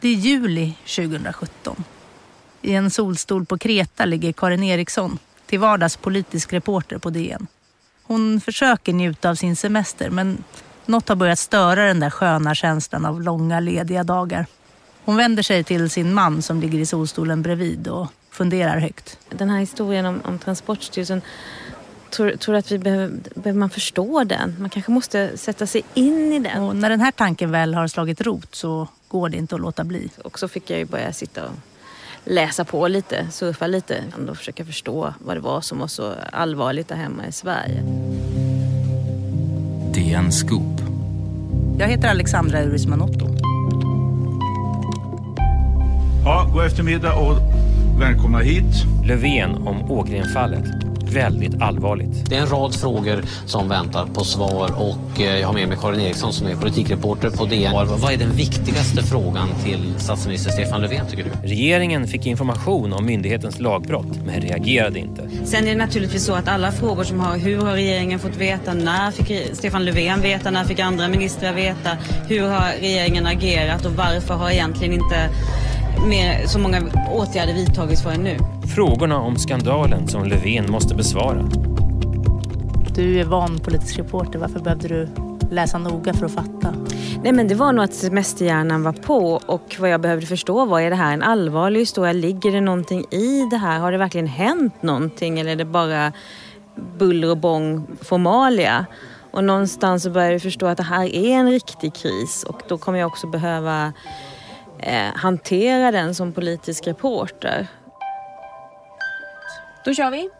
Det är juli 2017. I en solstol på Kreta ligger Karin Eriksson, till vardags politisk reporter på DN. Hon försöker njuta av sin semester men något har börjat störa den där sköna känslan av långa lediga dagar. Hon vänder sig till sin man som ligger i solstolen bredvid och funderar högt. Den här historien om, om Transportstyrelsen, tror, tror att vi behöver, behöver man förstå den? Man kanske måste sätta sig in i den. Och när den här tanken väl har slagit rot så går det inte att låta bli. Och så fick jag ju börja sitta och läsa på lite, surfa lite och försöka förstå vad det var som var så allvarligt där hemma i Sverige. DN Scoop. Jag heter Alexandra Urismanotto. Ja, god eftermiddag och välkomna hit. Löfven om Ågrenfallet. Väldigt allvarligt. Det är en rad frågor som väntar på svar och eh, jag har med mig Karin Eriksson som är politikreporter på DN. Vad är den viktigaste frågan till statsminister Stefan Löfven tycker du? Regeringen fick information om myndighetens lagbrott men reagerade inte. Sen är det naturligtvis så att alla frågor som har hur har regeringen fått veta, när fick Stefan Löfven veta, när fick andra ministrar veta, hur har regeringen agerat och varför har egentligen inte mer, så många åtgärder vidtagits förrän nu? Frågorna om skandalen som Löfven måste besvara. Du är van politisk reporter. Varför behövde du läsa noga för att fatta? Nej men det var nog att semesterhjärnan var på och vad jag behövde förstå var, är det här en allvarlig historia? Ligger det någonting i det här? Har det verkligen hänt någonting eller är det bara buller och bång formalia? Och någonstans så började jag förstå att det här är en riktig kris och då kommer jag också behöva eh, hantera den som politisk reporter. Då kör vi.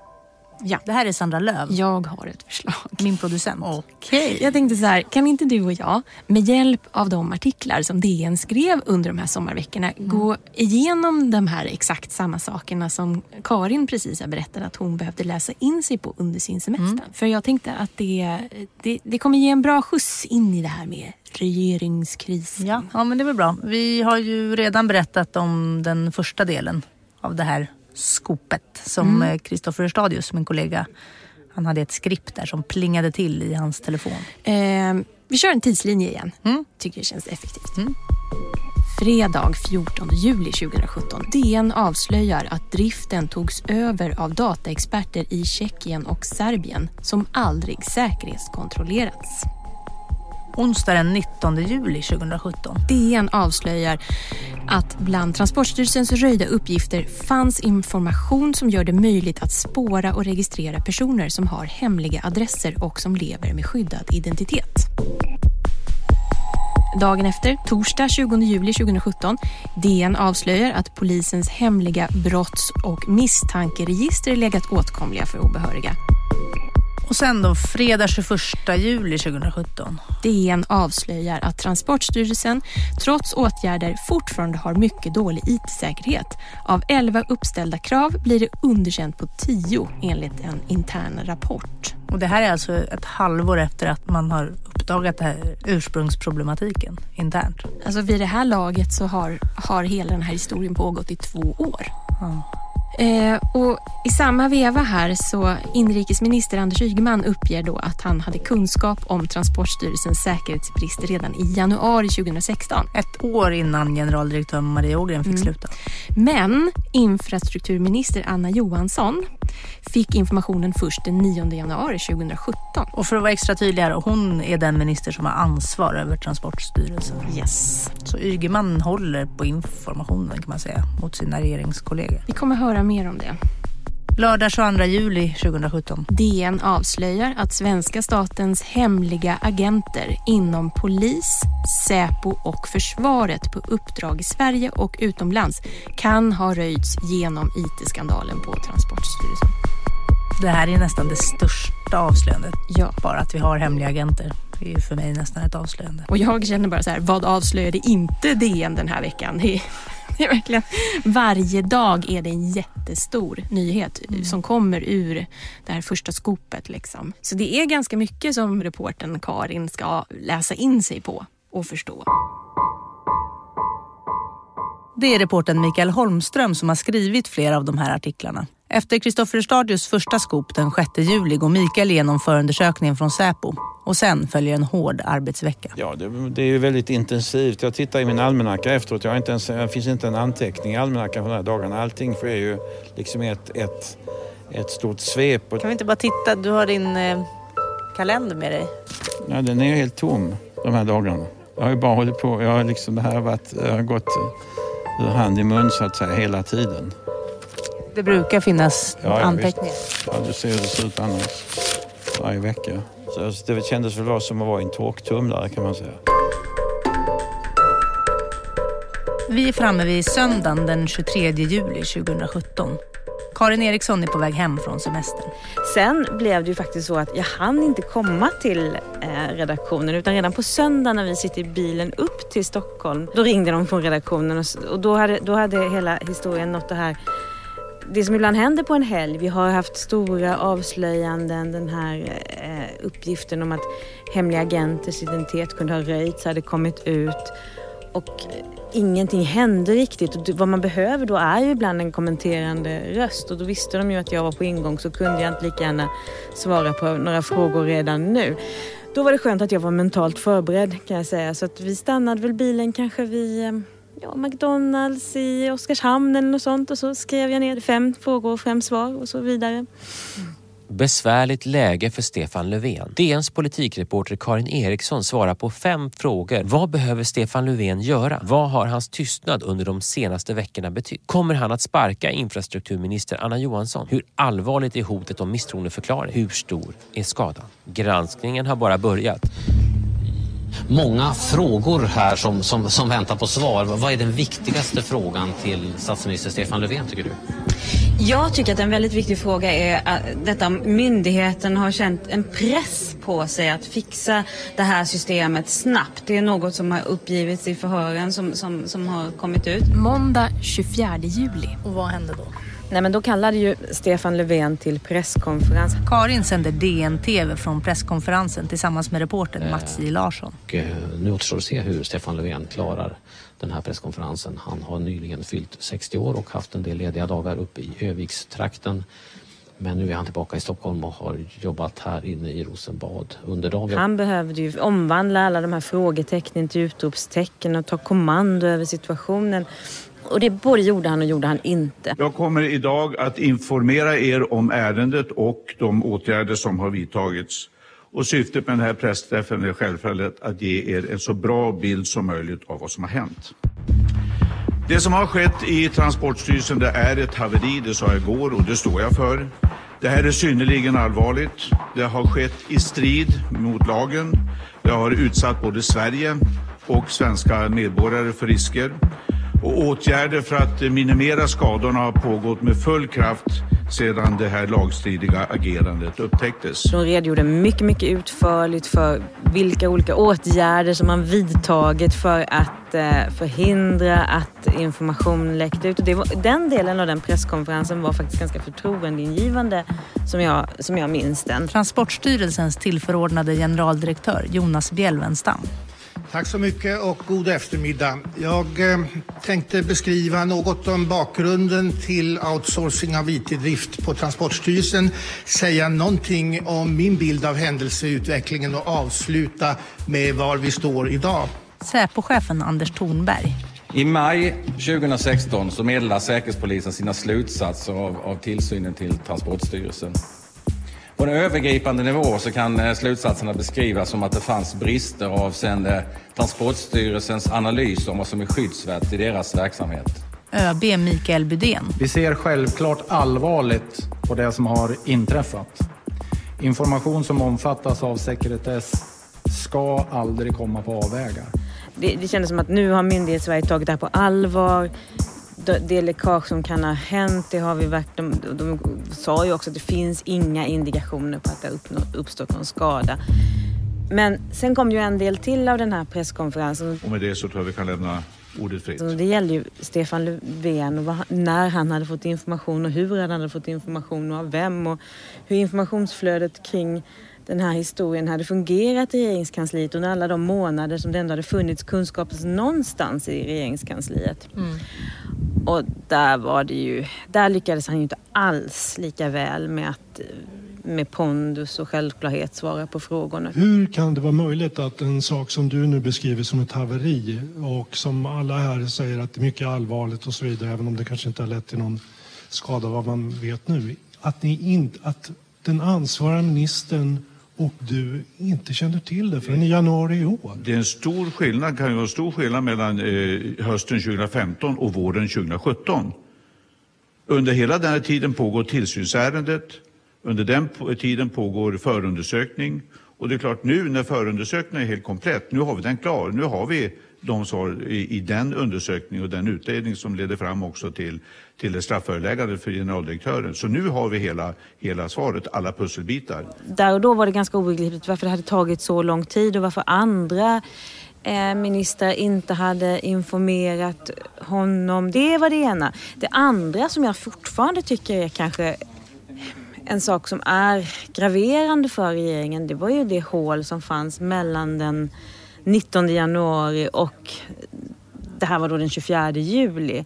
Ja. Det här är Sandra Löv, Jag har ett förslag. min producent. Okej. Jag tänkte så här, kan inte du och jag med hjälp av de artiklar som DN skrev under de här sommarveckorna gå igenom de här exakt samma sakerna som Karin precis har berättat att hon behövde läsa in sig på under sin semester. För jag tänkte att det, det, det kommer ge en bra skjuts in i det här med regeringskrisen. Ja, ja, men det är väl bra. Vi har ju redan berättat om den första delen av det här skopet som eh, Kristoffer mm. Stadius, min kollega, han hade ett skript där som plingade till i hans telefon. Eh, vi kör en tidslinje igen. Mm. Tycker det känns effektivt. Mm. Fredag 14 juli 2017. DN avslöjar att driften togs över av dataexperter i Tjeckien och Serbien som aldrig säkerhetskontrollerats. Onsdag den 19 juli 2017. DN avslöjar att bland Transportstyrelsens röjda uppgifter fanns information som gör det möjligt att spåra och registrera personer som har hemliga adresser och som lever med skyddad identitet. Dagen efter, torsdag 20 juli 2017, DN avslöjar att polisens hemliga brotts- och misstankeregister legat åtkomliga för obehöriga. Och sen då fredag 21 juli 2017. DN avslöjar att Transportstyrelsen trots åtgärder fortfarande har mycket dålig IT-säkerhet. Av 11 uppställda krav blir det underkänt på 10 enligt en intern rapport. Och det här är alltså ett halvår efter att man har uppdagat det här ursprungsproblematiken internt. Alltså vid det här laget så har, har hela den här historien pågått i två år. Mm. Eh, och I samma veva här så inrikesminister Anders Ygeman uppger då att han hade kunskap om Transportstyrelsens säkerhetsbrister redan i januari 2016. Ett år innan generaldirektör Maria Ågren fick mm. sluta. Men infrastrukturminister Anna Johansson fick informationen först den 9 januari 2017. Och för att vara extra tydlig här, hon är den minister som har ansvar över Transportstyrelsen. Yes. Så Ygeman håller på informationen kan man säga mot sina regeringskollegor. Vi kommer höra mer om det. Lördag 22 juli 2017. DN avslöjar att svenska statens hemliga agenter inom polis, Säpo och försvaret på uppdrag i Sverige och utomlands kan ha röjts genom IT-skandalen på Transportstyrelsen. Det här är nästan det största avslöjandet. Ja. Bara att vi har hemliga agenter. Det är ju för mig nästan ett avslöjande. Och jag känner bara så här, vad avslöjade inte DN den här veckan? Det är, det är verkligen, varje dag är det en jättestor nyhet mm. som kommer ur det här första skopet. Liksom. Så det är ganska mycket som reporten Karin ska läsa in sig på och förstå. Det är reporten Mikael Holmström som har skrivit flera av de här artiklarna. Efter Kristoffer Stadius första skop den 6 juli går Mikael igenom förundersökningen från Säpo och sen följer en hård arbetsvecka. Ja, det, det är ju väldigt intensivt. Jag tittar i min almanacka efteråt. Jag har inte ens, det finns inte en anteckning i almanackan för de här dagarna. Allting sker ju liksom ett, ett, ett stort svep. Kan vi inte bara titta? Du har din eh, kalender med dig. Ja, den är ju helt tom de här dagarna. Jag har ju bara hållit på. Jag har liksom, det här har, varit, jag har gått ur hand i mun så att säga hela tiden. Det brukar finnas Ja, ja, anteckningar. Ja, du ser hur det ser ut annars. Varje vecka. Så det kändes väl vara som att vara i en torktumlare kan man säga. Vi är framme vid söndagen den 23 juli 2017. Karin Eriksson är på väg hem från semestern. Sen blev det ju faktiskt så att jag hann inte komma till eh, redaktionen utan redan på söndag när vi sitter i bilen upp till Stockholm då ringde de från redaktionen och, och då, hade, då hade hela historien nått det här det som ibland händer på en helg. Vi har haft stora avslöjanden. Den här eh, uppgiften om att hemliga agenters identitet kunde ha röjts hade kommit ut. Och eh, ingenting hände riktigt. Och vad man behöver då är ju ibland en kommenterande röst. Och då visste de ju att jag var på ingång så kunde jag inte lika gärna svara på några frågor redan nu. Då var det skönt att jag var mentalt förberedd kan jag säga. Så att vi stannade väl bilen kanske vid eh, ja, McDonalds i Oskarshamn eller något sånt. Och så skrev jag ner fem frågor och fem svar och så vidare. Besvärligt läge för Stefan Löfven. DNs politikreporter Karin Eriksson svarar på fem frågor. Vad behöver Stefan Löfven göra? Vad har hans tystnad under de senaste veckorna betytt? Kommer han att sparka infrastrukturminister Anna Johansson? Hur allvarligt är hotet om misstroendeförklaring? Hur stor är skadan? Granskningen har bara börjat. Många frågor här som, som, som väntar på svar. Vad är den viktigaste frågan till statsminister Stefan Löfven tycker du? Jag tycker att en väldigt viktig fråga är att detta myndigheten har känt en press på sig att fixa det här systemet snabbt. Det är något som har uppgivits i förhören som, som, som har kommit ut. Måndag 24 juli. Och vad hände då? Nej men då kallade ju Stefan Löfven till presskonferens. Karin sänder DN-TV från presskonferensen tillsammans med reportern Mats J Larsson. Och, eh, nu återstår att se hur Stefan Löfven klarar den här presskonferensen. Han har nyligen fyllt 60 år och haft en del lediga dagar uppe i Övikstrakten. Men nu är han tillbaka i Stockholm och har jobbat här inne i Rosenbad under dagen. Han behövde ju omvandla alla de här frågetecknen till utropstecken och ta kommando över situationen. Och det både gjorde han och gjorde han inte. Jag kommer idag att informera er om ärendet och de åtgärder som har vidtagits. Och syftet med den här pressträffen är självfallet att ge er en så bra bild som möjligt av vad som har hänt. Det som har skett i Transportstyrelsen det är ett haveri, det sa jag igår och det står jag för. Det här är synnerligen allvarligt. Det har skett i strid mot lagen. Det har utsatt både Sverige och svenska medborgare för risker. Och åtgärder för att minimera skadorna har pågått med full kraft sedan det här lagstridiga agerandet upptäcktes. De redogjorde mycket, mycket utförligt för vilka olika åtgärder som man vidtagit för att eh, förhindra att information läckte ut. Och det var, den delen av den presskonferensen var faktiskt ganska förtroendeingivande som jag, som jag minns den. Transportstyrelsens tillförordnade generaldirektör Jonas Bjelvenstam. Tack så mycket och god eftermiddag. Jag eh, tänkte beskriva något om bakgrunden till outsourcing av IT-drift på Transportstyrelsen, säga någonting om min bild av händelseutvecklingen och avsluta med var vi står idag. Säpochefen Anders Thornberg. I maj 2016 så meddelar Säkerhetspolisen sina slutsatser av, av tillsynen till Transportstyrelsen. På en övergripande nivå så kan eh, slutsatserna beskrivas som att det fanns brister avseende Transportstyrelsens analys om vad som är skyddsvärt i deras verksamhet. ÖB Mikael Bydén. Vi ser självklart allvarligt på det som har inträffat. Information som omfattas av sekretess ska aldrig komma på avvägar. Det, det kändes som att nu har myndighetssverige tagit det här på allvar. Det, läckage som kan ha hänt, det har vi verkligen... De, de sa ju också att det finns inga indikationer på att det har uppstått någon skada. Men sen kom ju en del till av den här presskonferensen. Och med det så tror jag vi kan lämna ordet fritt. Det gällde ju Stefan Löfven och vad, när han hade fått information och hur han hade fått information och av vem och hur informationsflödet kring den här historien hade fungerat i regeringskansliet under alla de månader som det ändå hade funnits kunskap någonstans i regeringskansliet. Mm. Och där var det ju, där lyckades han ju inte alls lika väl med att med pondus och självklarhet svara på frågorna. Hur kan det vara möjligt att en sak som du nu beskriver som ett haveri och som alla här säger att det är mycket allvarligt och så vidare, även om det kanske inte har lett till någon skada vad man vet nu, att, ni in, att den ansvariga ministern och du inte känner till det förrän i januari i år. Det är en stor skillnad, kan ju vara stor skillnad mellan eh, hösten 2015 och våren 2017. Under hela den här tiden pågår tillsynsärendet. Under den tiden pågår förundersökning. Och det är klart, nu när förundersökningen är helt komplett, nu har vi den klar. Nu har vi de svar i, i den undersökning och den utredning som leder fram också till, till det strafföreläggande för generaldirektören. Så nu har vi hela, hela svaret, alla pusselbitar. Där och då var det ganska obegripligt varför det hade tagit så lång tid och varför andra eh, ministrar inte hade informerat honom. Det var det ena. Det andra som jag fortfarande tycker är kanske en sak som är graverande för regeringen, det var ju det hål som fanns mellan den 19 januari och det här var då den 24 juli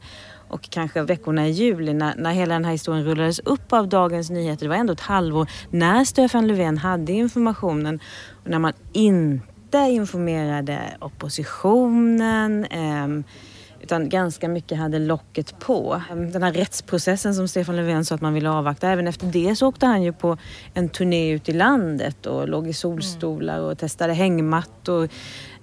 och kanske veckorna i juli när, när hela den här historien rullades upp av Dagens Nyheter. Det var ändå ett halvår när Stefan Löfven hade informationen och när man inte informerade oppositionen eh, utan ganska mycket hade locket på. Den här rättsprocessen som Stefan Löfven sa att man ville avvakta. Även efter det så åkte han ju på en turné ut i landet och låg i solstolar och testade hängmattor.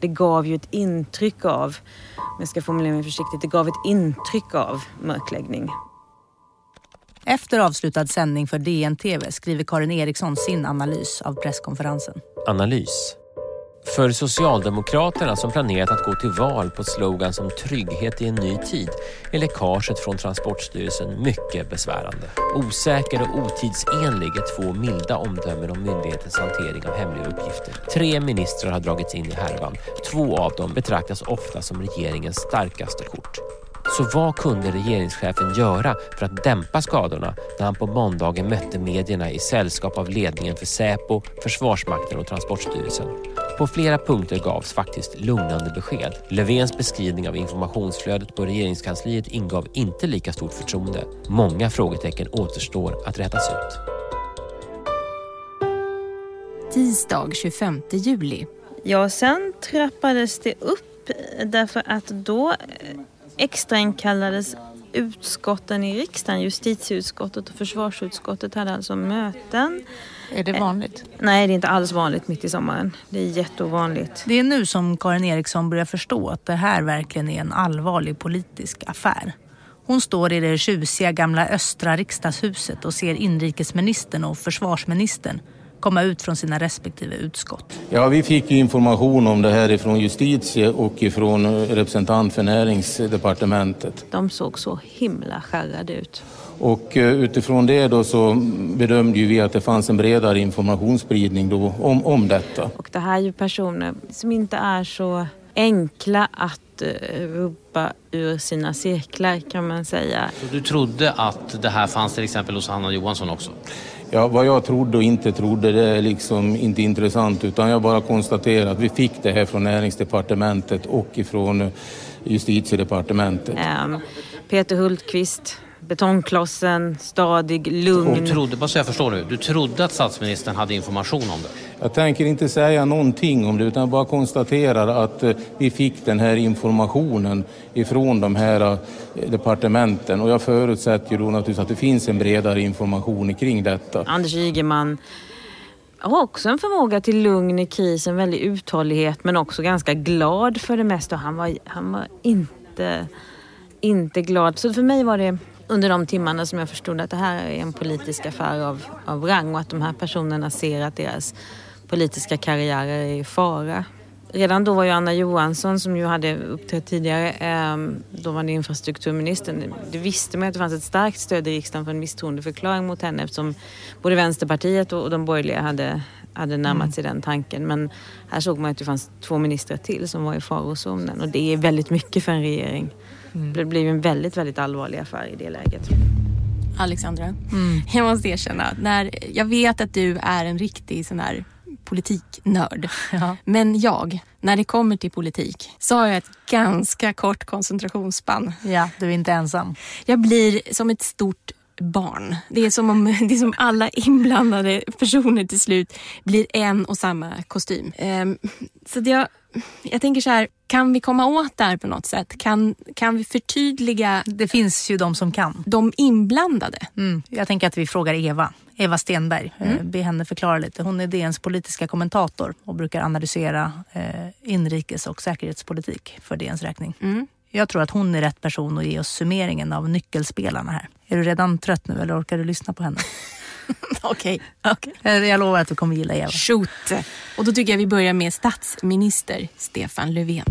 Det gav ju ett intryck av, om jag ska formulera mig försiktigt, det gav ett intryck av mörkläggning. Efter avslutad sändning för DN-TV skriver Karin Eriksson sin analys av presskonferensen. Analys för Socialdemokraterna som planerat att gå till val på slogan som trygghet i en ny tid är läckaget från Transportstyrelsen mycket besvärande. Osäker och otidsenlig är två milda omdömen om myndighetens hantering av hemliga uppgifter. Tre ministrar har dragits in i härvan. Två av dem betraktas ofta som regeringens starkaste kort. Så vad kunde regeringschefen göra för att dämpa skadorna när han på måndagen mötte medierna i sällskap av ledningen för Säpo, Försvarsmakten och Transportstyrelsen? På flera punkter gavs faktiskt lugnande besked. Löfvens beskrivning av informationsflödet på regeringskansliet ingav inte lika stort förtroende. Många frågetecken återstår att rätas ut. Tisdag 25 juli. Ja, sen trappades det upp därför att då extrainkallades utskotten i riksdagen, justitieutskottet och försvarsutskottet hade alltså möten. Är det vanligt? Nej, det är inte alls vanligt mitt i sommaren. Det är jätteovanligt. Det är nu som Karin Eriksson börjar förstå att det här verkligen är en allvarlig politisk affär. Hon står i det tjusiga gamla östra riksdagshuset och ser inrikesministern och försvarsministern komma ut från sina respektive utskott. Ja, vi fick information om det här ifrån justitie och ifrån representant för näringsdepartementet. De såg så himla skärrade ut. Och eh, utifrån det då så bedömde vi att det fanns en bredare informationsspridning då om, om detta. Och det här är ju personer som inte är så enkla att eh, rubba ur sina cirklar kan man säga. Så du trodde att det här fanns till exempel hos Hanna Johansson också? Ja, vad jag trodde och inte trodde det är liksom inte intressant utan jag bara konstaterar att vi fick det här från näringsdepartementet och ifrån justitiedepartementet. Um, Peter Hultqvist betongklossen, stadig, lugn. Och trodde, bara så jag förstår nu, du trodde att statsministern hade information om det? Jag tänker inte säga någonting om det utan bara konstaterar att eh, vi fick den här informationen ifrån de här eh, departementen och jag förutsätter ju då naturligtvis att det finns en bredare information kring detta. Anders Ygeman har också en förmåga till lugn i kris, en väldig uthållighet men också ganska glad för det mesta. Han var, han var inte, inte glad. Så för mig var det under de timmarna som jag förstod att det här är en politisk affär av, av rang och att de här personerna ser att deras politiska karriärer är i fara. Redan då var ju Anna Johansson som ju hade uppträtt tidigare, eh, dåvarande infrastrukturministern. Det visste man att det fanns ett starkt stöd i riksdagen för en misstroendeförklaring mot henne eftersom både Vänsterpartiet och de borgerliga hade, hade närmat mm. sig den tanken. Men här såg man att det fanns två ministrar till som var i farozonen och det är väldigt mycket för en regering. Mm. Det blev en väldigt, väldigt allvarlig affär i det läget. Alexandra, mm. jag måste erkänna, när jag vet att du är en riktig sån här politiknörd. Men jag, när det kommer till politik, så har jag ett ganska kort koncentrationsspann. Ja, du är inte ensam. Jag blir som ett stort barn. Det är som om det är som alla inblandade personer till slut blir en och samma kostym. Ehm, så jag, jag tänker så här, kan vi komma åt det här på något sätt? Kan, kan vi förtydliga? Det finns ju de som kan. De inblandade. Mm. Jag tänker att vi frågar Eva, Eva Stenberg. Mm. Eh, Be henne förklara lite. Hon är DNs politiska kommentator och brukar analysera eh, inrikes och säkerhetspolitik för DNs räkning. Mm. Jag tror att hon är rätt person att ge oss summeringen av nyckelspelarna här. Är du redan trött nu eller orkar du lyssna på henne? Okej. Eh, Jag lovar att du kommer gilla Eva. Shoot! Och då tycker jag vi börjar med statsminister Stefan Löfven.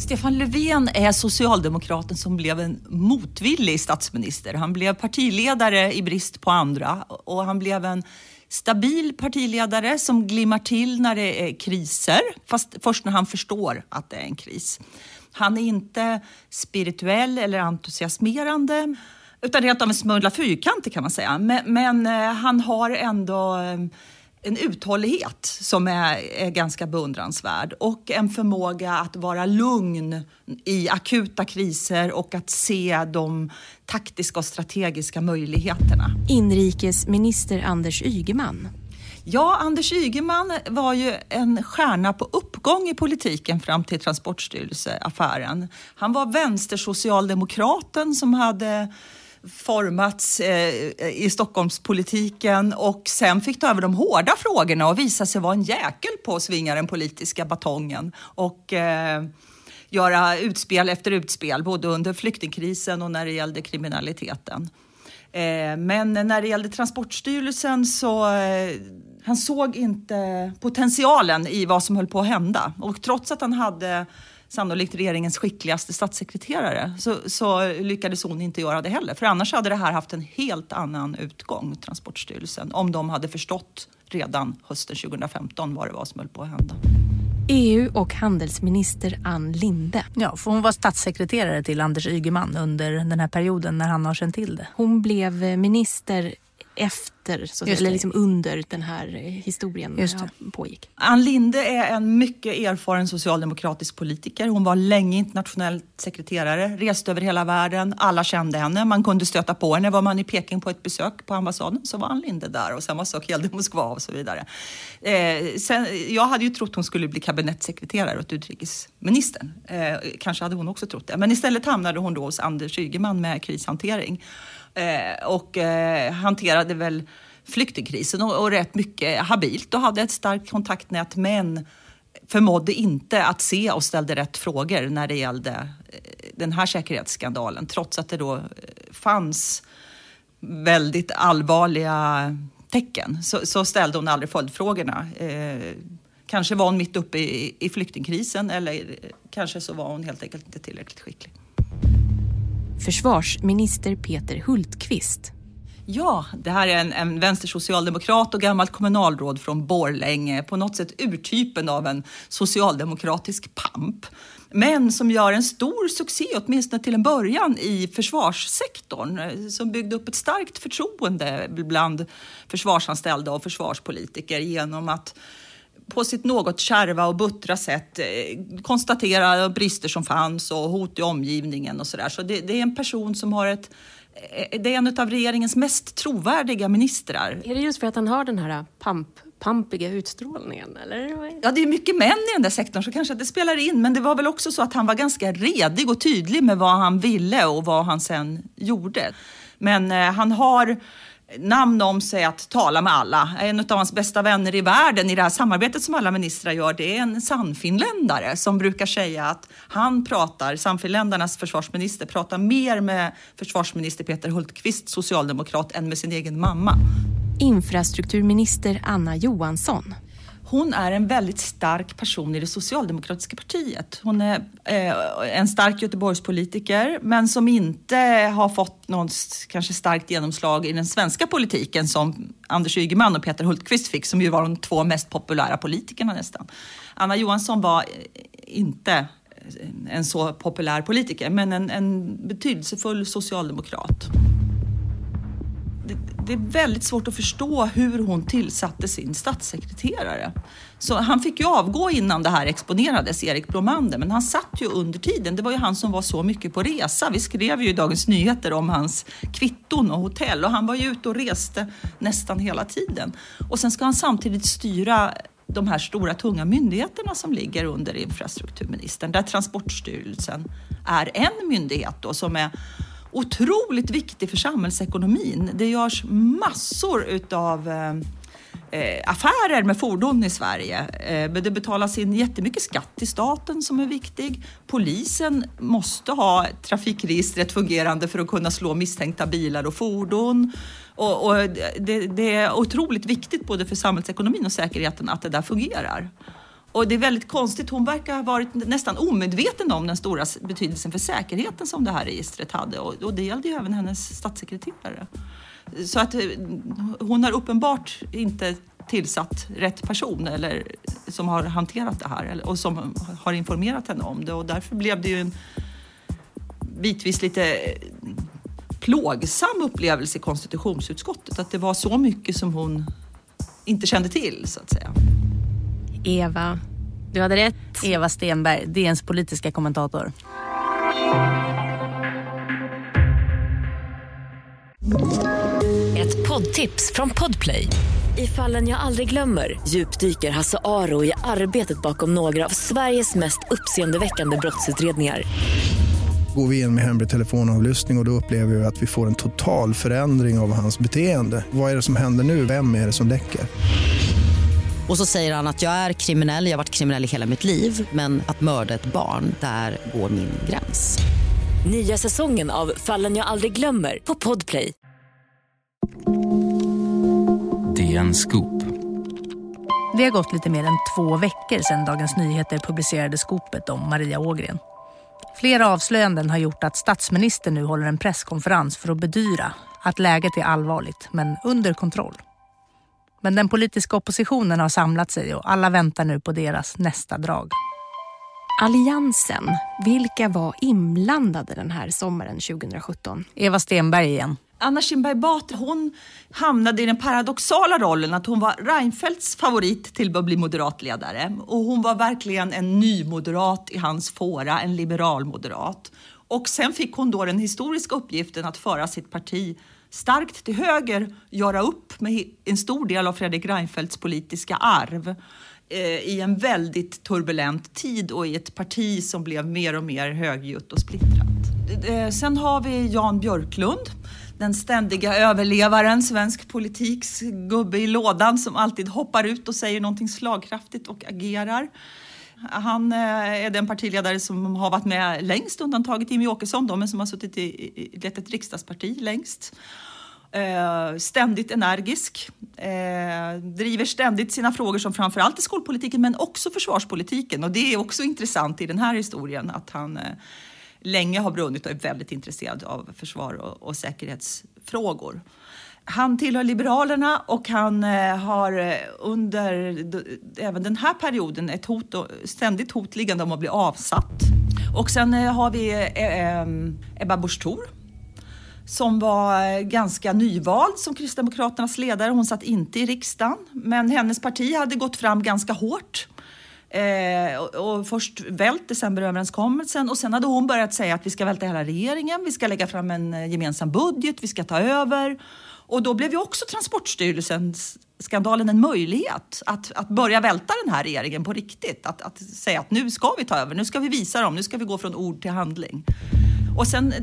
Stefan Löfven är socialdemokraten som blev en motvillig statsminister. Han blev partiledare i brist på andra och han blev en stabil partiledare som glimmar till när det är kriser, fast först när han förstår att det är en kris. Han är inte spirituell eller entusiasmerande utan rent av en smula fyrkantig kan man säga. Men, men eh, han har ändå eh, en uthållighet som är, är ganska beundransvärd och en förmåga att vara lugn i akuta kriser och att se de taktiska och strategiska möjligheterna. Inrikesminister Anders Ygeman. Ja, Anders Ygeman var ju en stjärna på uppgång i politiken fram till Transportstyrelseaffären. Han var vänstersocialdemokraten som hade formats eh, i Stockholmspolitiken och sen fick ta över de hårda frågorna och visa sig vara en jäkel på att svinga den politiska batongen och eh, göra utspel efter utspel, både under flyktingkrisen och när det gällde kriminaliteten. Eh, men när det gällde Transportstyrelsen så eh, han såg inte potentialen i vad som höll på att hända. Och trots att han hade sannolikt regeringens skickligaste statssekreterare så, så lyckades hon inte göra det heller. För annars hade det här haft en helt annan utgång, Transportstyrelsen, om de hade förstått redan hösten 2015 vad det var som höll på att hända. EU och handelsminister Ann Linde. Ja, för hon var statssekreterare till Anders Ygeman under den här perioden när han har känt till det. Hon blev minister efter, så, eller liksom under den här historien pågick. Ann Linde är en mycket erfaren socialdemokratisk politiker. Hon var länge internationell sekreterare, reste över hela världen. Alla kände henne. Man kunde stöta på henne. Var man i Peking på ett besök på ambassaden så var Ann Linde där och samma sak gällde Moskva och så vidare. Eh, sen, jag hade ju trott hon skulle bli kabinettssekreterare åt utrikesministern. Eh, kanske hade hon också trott det. Men istället hamnade hon då hos Anders Ygeman med krishantering eh, och eh, hanterade väl flyktingkrisen och, och rätt mycket habilt och hade ett starkt kontaktnät men förmådde inte att se och ställde rätt frågor när det gällde eh, den här säkerhetsskandalen trots att det då eh, fanns väldigt allvarliga tecken så, så ställde hon aldrig följdfrågorna. Eh, kanske var hon mitt uppe i, i flyktingkrisen eller eh, kanske så var hon helt enkelt inte tillräckligt skicklig. Försvarsminister Peter Hultqvist. Ja, det här är en, en vänstersocialdemokrat och gammalt kommunalråd från Borlänge. På något sätt urtypen av en socialdemokratisk pamp. Men som gör en stor succé, åtminstone till en början, i försvarssektorn. Eh, som byggde upp ett starkt förtroende bland försvarsanställda och försvarspolitiker genom att på sitt något kärva och buttra sätt eh, konstatera brister som fanns och hot i omgivningen och sådär. Så det, det är en person som har ett eh, det är en av regeringens mest trovärdiga ministrar. Är det just för att han har den här pamp, pampiga utstrålningen? Eller? Ja, det är mycket män i den där sektorn så kanske det spelar in. Men det var väl också så att han var ganska redig och tydlig med vad han ville och vad han sen gjorde. Men eh, han har namn om sig att tala med alla. En av hans bästa vänner i världen i det här samarbetet som alla ministrar gör, det är en sannfinländare som brukar säga att han pratar, sannfinländarnas försvarsminister, pratar mer med försvarsminister Peter Hultqvist, socialdemokrat, än med sin egen mamma. Infrastrukturminister Anna Johansson. Hon är en väldigt stark person i det socialdemokratiska partiet. Hon är eh, en stark Göteborgspolitiker men som inte har fått något kanske starkt genomslag i den svenska politiken som Anders Ygeman och Peter Hultqvist fick som ju var de två mest populära politikerna nästan. Anna Johansson var eh, inte eh, en så populär politiker men en, en betydelsefull socialdemokrat. Det, är väldigt svårt att förstå hur hon tillsatte sin statssekreterare. Så han fick ju avgå innan det här exponerades, Erik Bromander, men han satt ju under tiden. Det var ju han som var så mycket på resa. Vi skrev ju i Dagens Nyheter om hans kvitton och hotell och han var ju ute och reste nästan hela tiden. Och sen ska han samtidigt styra de här stora tunga myndigheterna som ligger under infrastrukturministern, där Transportstyrelsen är en myndighet då som är otroligt viktig för samhällsekonomin. Det görs massor utav eh, eh, affärer med fordon i Sverige. Eh, det betalas in jättemycket skatt till staten som är viktig. Polisen måste ha trafikregistret fungerande för att kunna slå misstänkta bilar och fordon. Och, och det, det, är otroligt viktigt både för samhällsekonomin och säkerheten att det där fungerar. Och det är väldigt konstigt, hon verkar ha varit nästan omedveten om den stora betydelsen för säkerheten som det här registret hade och, och det gällde ju även hennes statssekreterare. Så att eh, hon har uppenbart inte tillsatt rätt person eller, som har hanterat det här eller, och som har informerat henne om det och därför blev det ju en bitvis lite eh, plågsam upplevelse i konstitutionsutskottet att det var så mycket som hon inte kände till så att säga. Eva, du hade rätt. Eva Stenberg, DNs politiska kommentator. Ett poddtips från Podplay. I fallen jag aldrig glömmer djupdyker Hasse Aro i arbetet bakom några av Sveriges mest uppseendeväckande brottsutredningar går vi in med hemlig telefonavlyssning och, och då upplever vi att vi får en total förändring av hans beteende. Vad är det som händer nu? Vem är det som läcker? Och så säger han att jag är kriminell, jag har varit kriminell i hela mitt liv men att mörda ett barn, där går min gräns. Nya säsongen av Fallen jag aldrig glömmer på Podplay. DN Scoop. Det har gått lite mer än två veckor sedan Dagens Nyheter publicerade skopet om Maria Ågren. Flera avslöjanden har gjort att statsministern nu håller en presskonferens för att bedyra att läget är allvarligt, men under kontroll. Men den politiska oppositionen har samlat sig och alla väntar nu på deras nästa drag. Alliansen, vilka var inblandade den här sommaren 2017? Eva Stenberg igen. Anna Kinberg Batra, hon hamnade i den paradoxala rollen att hon var Reinfeldts favorit till att bli moderatledare. Och hon var verkligen en ny moderat i hans fåra, en liberal moderat. Och sen fick hon då den historiska uppgiften att föra sitt parti starkt till höger, göra upp med en stor del av Fredrik Reinfeldts politiska arv eh, i en väldigt turbulent tid och i ett parti som blev mer och mer högljutt och splittrat. Eh, sen har vi Jan Björklund den ständiga överlevaren, svensk politiks gubbe i lådan som alltid hoppar ut och säger någonting slagkraftigt och agerar. Han eh, är den partiledare som har varit med längst, undantaget Jimmie Åkesson då, men som har suttit i, lett ett riksdagsparti längst. Eh, ständigt energisk, eh, driver ständigt sina frågor som framförallt är skolpolitiken men också försvarspolitiken. Och det är också intressant i den här historien att han länge har brunnit och är väldigt intresserad av försvar och, och säkerhetsfrågor. Han tillhör Liberalerna och han eh, har eh, under även den här perioden ett hot, ständigt hot liggande om att bli avsatt. Och sen eh, har vi Ebba Busch Thor som var ganska nyvald som Kristdemokraternas ledare. Hon satt inte i riksdagen, men hennes parti hade gått fram ganska hårt Eh, och, och, först vält decemberöverenskommelsen och sen hade hon börjat säga att vi ska välta hela regeringen, vi ska lägga fram en gemensam budget, vi ska ta över. Och då blev ju också Transportstyrelsens skandalen en möjlighet att, att börja välta den här regeringen på riktigt. Att, att säga att nu ska vi ta över, nu ska vi visa dem, nu ska vi gå från ord till handling. Och sen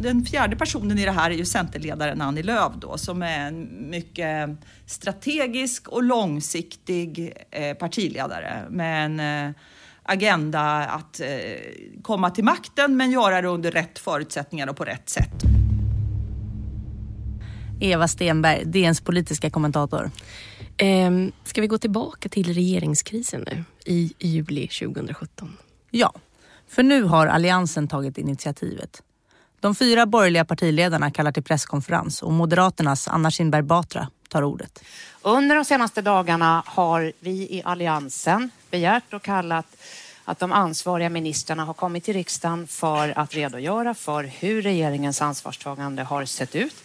den fjärde personen i det här är ju Centerledaren Annie Lööf då, som är en mycket strategisk och långsiktig eh, partiledare med en eh, agenda att eh, komma till makten men göra det under rätt förutsättningar och på rätt sätt. Eva Stenberg, DNs politiska kommentator. Eh, ska vi gå tillbaka till regeringskrisen nu i juli 2017? Ja, för nu har Alliansen tagit initiativet. De fyra borgerliga partiledarna kallar till presskonferens och Moderaternas Anna Kinberg Batra tar ordet. Under de senaste dagarna har vi i Alliansen begärt och kallat att de ansvariga ministrarna har kommit till riksdagen för att redogöra för hur regeringens ansvarstagande har sett ut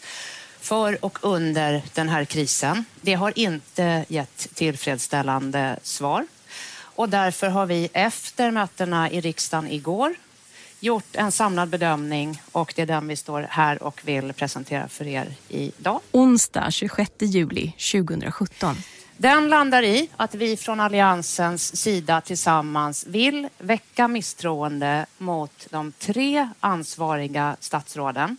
för och under den här krisen. Det har inte gett tillfredsställande svar. Och därför har vi efter mötena i riksdagen igår gjort en samlad bedömning och det är den vi står här och vill presentera för er idag. Onsdag 26 juli 2017. Den landar i att vi från Alliansens sida tillsammans vill väcka misstroende mot de tre ansvariga statsråden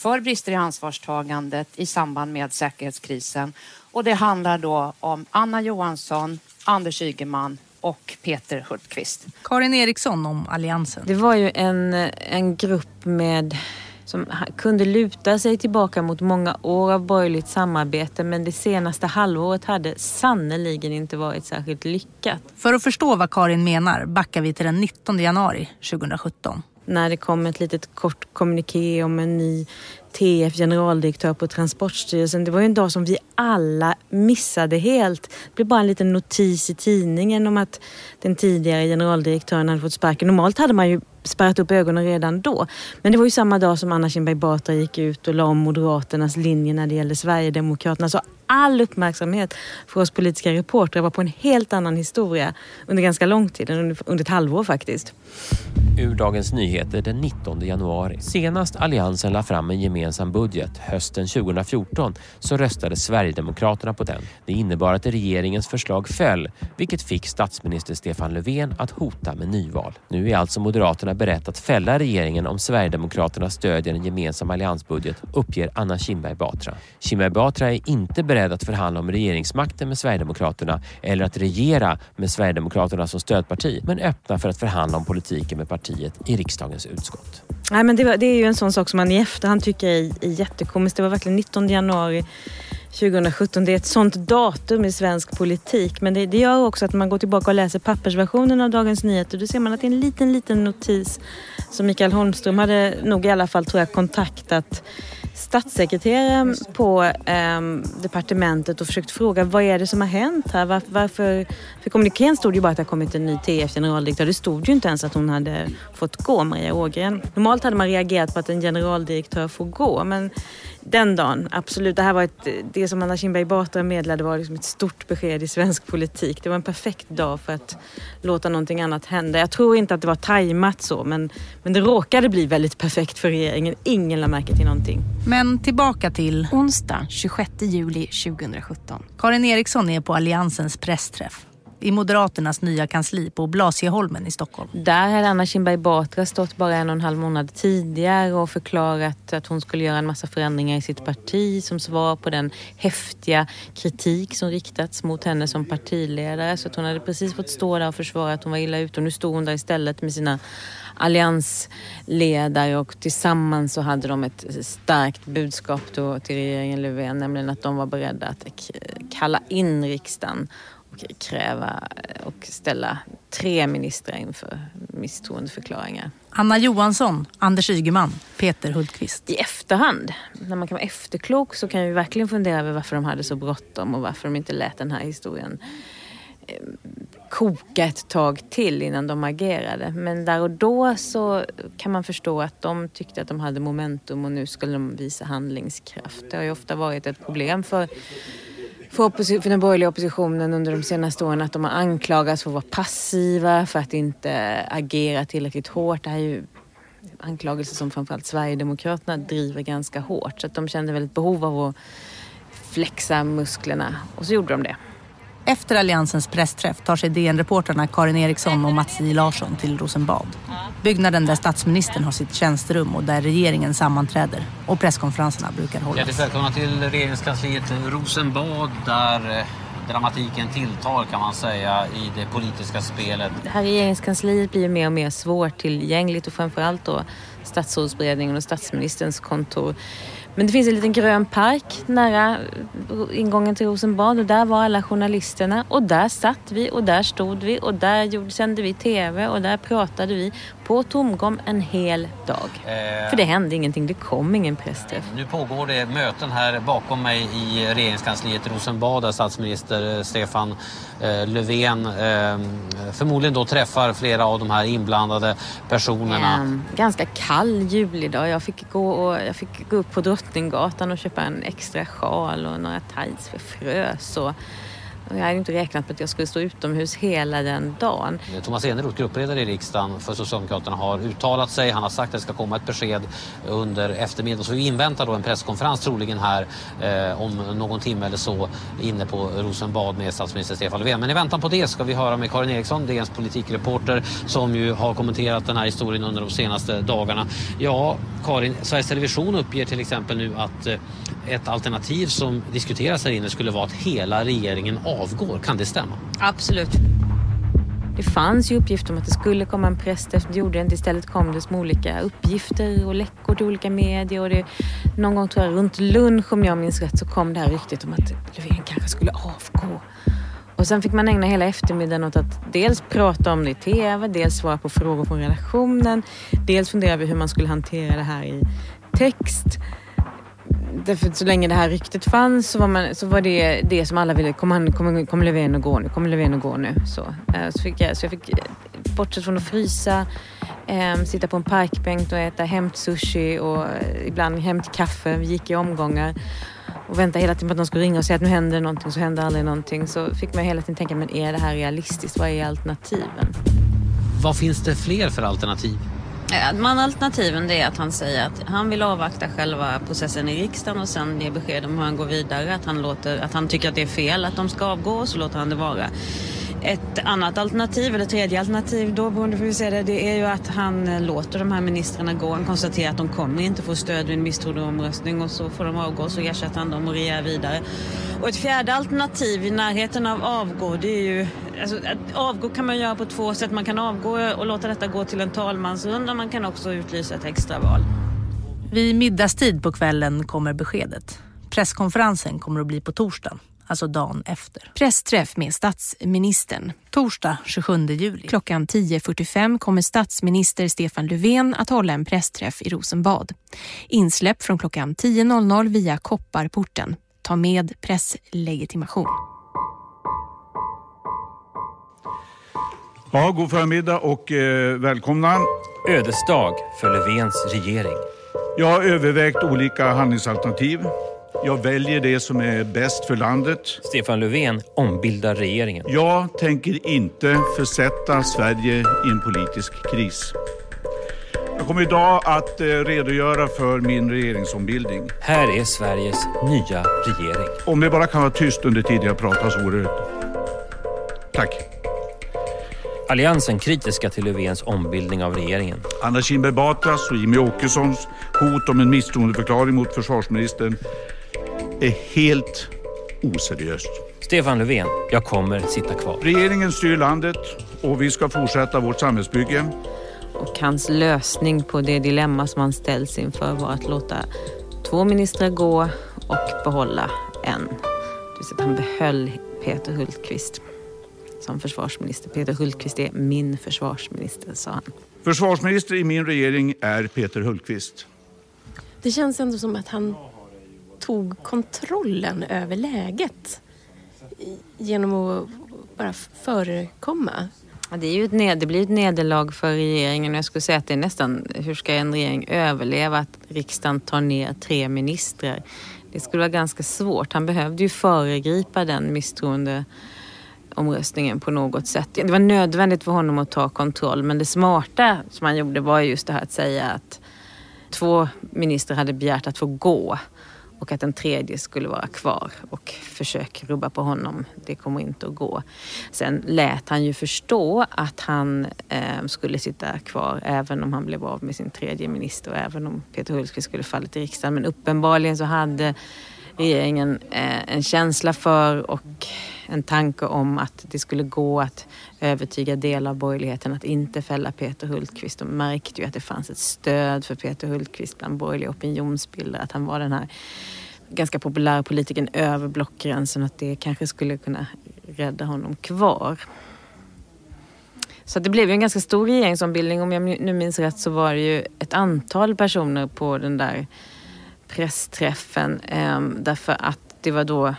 för brister i ansvarstagandet i samband med säkerhetskrisen. Och det handlar då om Anna Johansson, Anders Ygeman och Peter Hultqvist. Karin Eriksson om Alliansen. Det var ju en, en grupp med som kunde luta sig tillbaka mot många år av borgerligt samarbete men det senaste halvåret hade sannoliken inte varit särskilt lyckat. För att förstå vad Karin menar backar vi till den 19 januari 2017 när det kom ett litet kort kommuniké om en ny TF generaldirektör på Transportstyrelsen. Det var ju en dag som vi alla missade helt. Det blev bara en liten notis i tidningen om att den tidigare generaldirektören hade fått sparken. Normalt hade man ju spärrat upp ögonen redan då. Men det var ju samma dag som Anna Kinberg Batra gick ut och la om Moderaternas linje när det gällde Sverigedemokraterna. Så all uppmärksamhet för oss politiska reportrar var på en helt annan historia under ganska lång tid, under, under ett halvår faktiskt. Ur Dagens Nyheter den 19 januari. Senast Alliansen la fram en gemensam budget hösten 2014 så röstade Sverigedemokraterna på den. Det innebar att regeringens förslag föll, vilket fick statsminister Stefan Löfven att hota med nyval. Nu är alltså Moderaterna berett att fälla regeringen om Sverigedemokraterna stödjer en gemensam alliansbudget, uppger Anna Kinberg Batra. Kinberg Batra är inte beredd att förhandla om regeringsmakten med Sverigedemokraterna eller att regera med Sverigedemokraterna som stödparti, men öppna för att förhandla om politiken med partiet i riksdagens utskott. Nej, men det, var, det är ju en sån sak som man i efterhand tycker grej är jättekomiskt. Det var verkligen 19 januari 2017. Det är ett sånt datum i svensk politik. Men det, det gör också att man går tillbaka och läser pappersversionen av Dagens Nyheter. Då ser man att det är en liten, liten notis som Mikael Holmström hade nog i alla fall, tror jag, kontaktat statssekreteraren på eh, departementet och försökt fråga vad är det som har hänt här? Var, varför? För kommunikén stod ju bara att det har kommit en ny TF-generaldirektör. Det stod ju inte ens att hon hade fått gå, Maria Ågren. Normalt hade man reagerat på att en generaldirektör får gå, men den dagen, absolut. Det här var ett, det som Anna Kinberg Batra meddelade var liksom ett stort besked i svensk politik. Det var en perfekt dag för att låta någonting annat hända. Jag tror inte att det var tajmat så, men, men det råkade bli väldigt perfekt för regeringen. Ingen lade märke till någonting. Men tillbaka till... Onsdag 26 juli 2017. Karin Eriksson är på Alliansens pressträff i Moderaternas nya kansli på Blasieholmen i Stockholm. Där hade Anna Kinberg Batra stått bara en och en halv månad tidigare och förklarat att hon skulle göra en massa förändringar i sitt parti som svar på den häftiga kritik som riktats mot henne som partiledare. Så att hon hade precis fått stå där och försvara att hon var illa ute och nu stod hon där istället med sina alliansledare och tillsammans så hade de ett starkt budskap då till regeringen Löfven, nämligen att de var beredda att kalla in riksdagen kräva och ställa tre ministrar inför misstroendeförklaringar. Anna Johansson, Anders Ygeman, Peter Hultqvist. I efterhand, när man kan vara efterklok så kan vi verkligen fundera över varför de hade så bråttom och varför de inte lät den här historien eh, koka ett tag till innan de agerade. Men där och då så kan man förstå att de tyckte att de hade momentum och nu skulle de visa handlingskraft. Det har ju ofta varit ett problem för för, för den borgerliga oppositionen under de senaste åren att de har anklagats för att vara passiva, för att inte agera tillräckligt hårt. Det här är ju anklagelser som framförallt Sverigedemokraterna driver ganska hårt. Så att de kände väl ett behov av att flexa musklerna och så gjorde de det. Efter Alliansens pressträff tar sig DN-reportrarna Karin Eriksson och Mats J Larsson till Rosenbad. Byggnaden där statsministern har sitt tjänsterum och där regeringen sammanträder och presskonferenserna brukar hållas. Hjärtligt välkomna till regeringskansliet Rosenbad där eh, dramatiken tilltar kan man säga i det politiska spelet. Det här regeringskansliet blir mer och mer svårtillgängligt och framförallt då statsrådsberedningen och statsministerns kontor. Men det finns en liten grön park nära ingången till Rosenbad och där var alla journalisterna och där satt vi och där stod vi och där sände vi TV och där pratade vi på tomgång en hel dag. Eh, För det hände ingenting, det kom ingen pressträff. Nu pågår det möten här bakom mig i regeringskansliet Rosenbad där statsminister eh, Stefan eh, Löfven eh, förmodligen då träffar flera av de här inblandade personerna. En ganska kall julidag. Jag fick gå, och, jag fick gå upp på Drottninggatan och köpa en extra sjal och några tights för frös. Och jag hade inte räknat med att jag skulle stå utomhus hela den dagen. Eh, Thomas Eneroth, gruppledare i riksdagen för Socialdemokraterna, har uttalat sig. Han har sagt att det ska komma ett besked under eftermiddagen. Så vi inväntar då en presskonferens troligen här eh, om någon timme eller så inne på Rosenbad med statsminister Stefan Löfven. Men i väntan på det ska vi höra med Karin Eriksson, DNs politikreporter som ju har kommenterat den här historien under de senaste dagarna. Ja, Karin, Sveriges Television uppger till exempel nu att eh, ett alternativ som diskuteras här inne skulle vara att hela regeringen avgår. Kan det stämma? Absolut. Det fanns ju uppgifter om att det skulle komma en präst efter jorden. det. Istället kom det små olika uppgifter och läckor till olika medier. Och det, någon gång tror jag runt lunch om jag minns rätt så kom det här ryktet om att Löfven kanske skulle avgå. Och sen fick man ägna hela eftermiddagen åt att dels prata om det i TV, dels svara på frågor från redaktionen, dels fundera över hur man skulle hantera det här i text. Därför så länge det här ryktet fanns så var, man, så var det det som alla ville. Kommer han, kom, Löfven att gå nu? Kommer Löfven att gå nu? Så, eh, så, fick jag, så jag fick, eh, bortsett från att frysa, eh, sitta på en parkbänk och äta hämtsushi och eh, ibland ibland hämtkaffe. Vi gick i omgångar och vänta hela tiden på att någon skulle ringa och säga att nu händer någonting så hände aldrig någonting. Så fick man hela tiden tänka, men är det här realistiskt? Vad är alternativen? Vad finns det fler för alternativ? Eh, man alternativen det är att han säger att han vill avvakta själva processen i riksdagen och sen ge besked om hur han går vidare. Att han, låter, att han tycker att det är fel att de ska avgå och så låter han det vara. Ett annat alternativ, eller tredje alternativ då beroende på hur vi ser det, det är ju att han eh, låter de här ministrarna gå. Han konstaterar att de kommer inte få stöd vid en misstroendeomröstning och så får de avgå och så ersätter han dem och regerar vidare. Och ett fjärde alternativ i närheten av avgå, det är ju... Alltså, att avgå kan man göra på två sätt. Man kan avgå och låta detta gå till en talmansrunda. Man kan också utlysa ett extraval. Vid middagstid på kvällen kommer beskedet. Presskonferensen kommer att bli på torsdagen, alltså dagen efter. Pressträff med statsministern. Torsdag 27 juli. Klockan 10.45 kommer statsminister Stefan Löfven att hålla en pressträff i Rosenbad. Insläpp från klockan 10.00 via Kopparporten. Ta med presslegitimation. Ja, god förmiddag och eh, välkomna. Ödesdag för Löfvens regering. Jag har övervägt olika handlingsalternativ. Jag väljer det som är bäst för landet. Stefan Löfven ombildar regeringen. Jag tänker inte försätta Sverige i en politisk kris. Jag kommer idag att eh, redogöra för min regeringsombildning. Här är Sveriges nya regering. Om det bara kan vara tyst under tiden jag pratar så vore det... Tack. Alliansen kritiska till Löfvens ombildning av regeringen. Anna Kinberg Batras och Jimmie Åkessons hot om en misstroendeförklaring mot försvarsministern är helt oseriöst. Stefan Löfven, jag kommer sitta kvar. Regeringen styr landet och vi ska fortsätta vårt samhällsbygge. Och hans lösning på det dilemma som han ställs inför var att låta två ministrar gå och behålla en. Det vill säga att han behöll Peter Hultqvist som försvarsminister. Peter Hultqvist är min försvarsminister, sa han. Försvarsminister i min regering är Peter Hultqvist. Det känns ändå som att han tog kontrollen över läget genom att bara förekomma. Ja, det, är ju ett ned, det blir ett nederlag för regeringen. Jag skulle säga att det är nästan, hur ska en regering överleva att riksdagen tar ner tre ministrar? Det skulle vara ganska svårt. Han behövde ju föregripa den misstroende omröstningen på något sätt. Det var nödvändigt för honom att ta kontroll men det smarta som han gjorde var just det här att säga att två ministrar hade begärt att få gå och att den tredje skulle vara kvar och försök rubba på honom. Det kommer inte att gå. Sen lät han ju förstå att han eh, skulle sitta kvar även om han blev av med sin tredje minister och även om Peter Hultqvist skulle falla till riksdagen. Men uppenbarligen så hade regeringen eh, en känsla för och en tanke om att det skulle gå att övertyga delar av borgerligheten att inte fälla Peter Hultqvist. De märkte ju att det fanns ett stöd för Peter Hultqvist bland borgerliga opinionsbildare. Att han var den här ganska populära politikern över blockgränsen. Att det kanske skulle kunna rädda honom kvar. Så det blev ju en ganska stor regeringsombildning. Om jag nu minns rätt så var det ju ett antal personer på den där pressträffen. Ehm, därför att det var då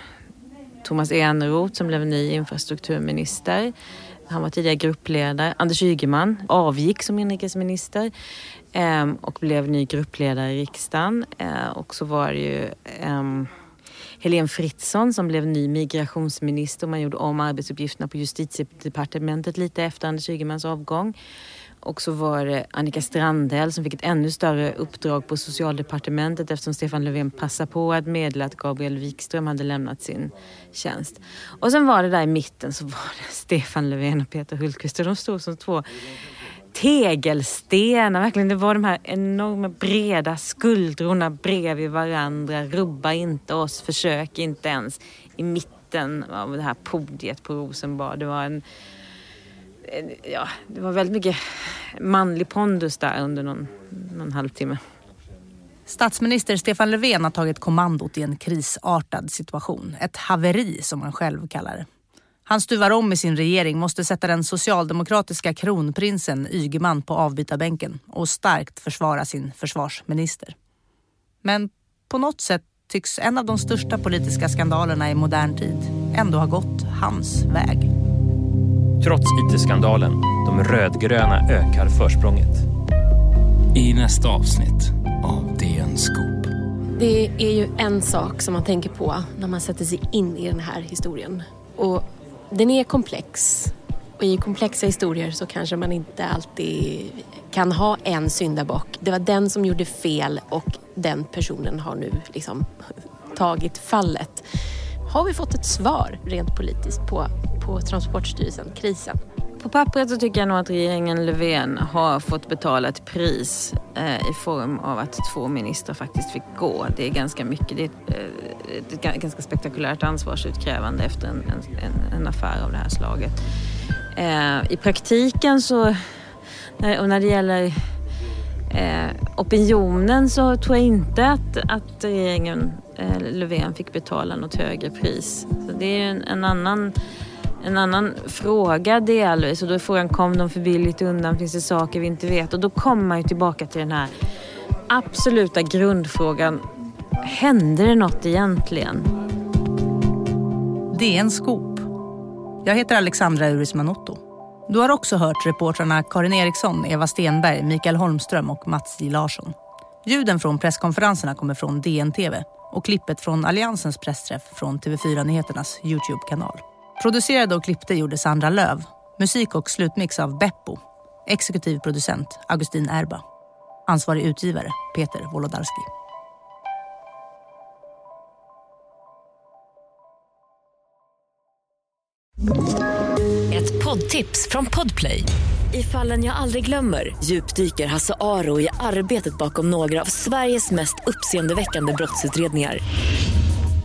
Thomas Eneroth som blev ny infrastrukturminister. Han var tidigare gruppledare. Anders Ygeman avgick som inrikesminister ehm, och blev ny gruppledare i riksdagen. Eh, och så var det ju ehm, Helene Fritzon som blev ny migrationsminister. Man gjorde om arbetsuppgifterna på justitiedepartementet lite efter Anders Ygemans avgång. Och så var det Annika Strandhäll som fick ett ännu större uppdrag på socialdepartementet eftersom Stefan Löfven passade på att meddela att Gabriel Wikström hade lämnat sin tjänst. Och sen var det där i mitten så var det Stefan Löfven och Peter Hultqvist och de stod som två tegelstenar. Verkligen, det var de här enorma breda skuldrorna bredvid varandra. Rubba inte oss, försök inte ens. I mitten av det här podiet på Rosenbad. Det var en ja, det var väldigt mycket manlig pondus där under någon, någon halvtimme. Statsminister Stefan Löfven har tagit kommandot i en krisartad situation. Ett haveri som han själv kallar det. Han stuvar om i sin regering, måste sätta den socialdemokratiska kronprinsen Ygeman på avbytarbänken och starkt försvara sin försvarsminister. Men på något sätt tycks en av de största politiska skandalerna i modern tid ändå ha gått hans väg. Trots IT-skandalen, de rödgröna ökar försprånget. I nästa avsnitt av DN Scoop. Det är ju en sak som man tänker på när man sätter sig in i den här historien. Och den är komplex. Och i komplexa historier så kanske man inte alltid kan ha en syndabock. Det var den som gjorde fel och den personen har nu liksom tagit fallet. Har vi fått ett svar rent politiskt på, på Transportstyrelsen, krisen? På pappret så tycker jag nog att regeringen Löfven har fått betala ett pris eh, i form av att två ministrar faktiskt fick gå. Det är ganska mycket. Det är eh, ett, ett ganska spektakulärt ansvarsutkrävande efter en, en, en affär av det här slaget. Eh, I praktiken så, när, och när det gäller eh, opinionen så tror jag inte att, att regeringen eh, Löfven fick betala något högre pris. Så det är en, en annan en annan fråga delvis och då är frågan kom de för billigt undan? Finns det saker vi inte vet? Och då kommer man ju tillbaka till den här absoluta grundfrågan. Hände det något egentligen? Det är en skop. Jag heter Alexandra Uris Manotto. Du har också hört reportrarna Karin Eriksson, Eva Stenberg, Mikael Holmström och Mats J Larsson. Ljuden från presskonferenserna kommer från DN-TV och klippet från Alliansens pressträff från TV4 Nyheternas Youtube-kanal. Producerade och klippte gjorde Sandra Löv. Musik och slutmix av Beppo. Exekutiv producent Augustin Erba. Ansvarig utgivare Peter Wolodarski. Ett poddtips från Podplay. I fallen jag aldrig glömmer djupdyker Hasse Aro i arbetet bakom några av Sveriges mest uppseendeväckande brottsutredningar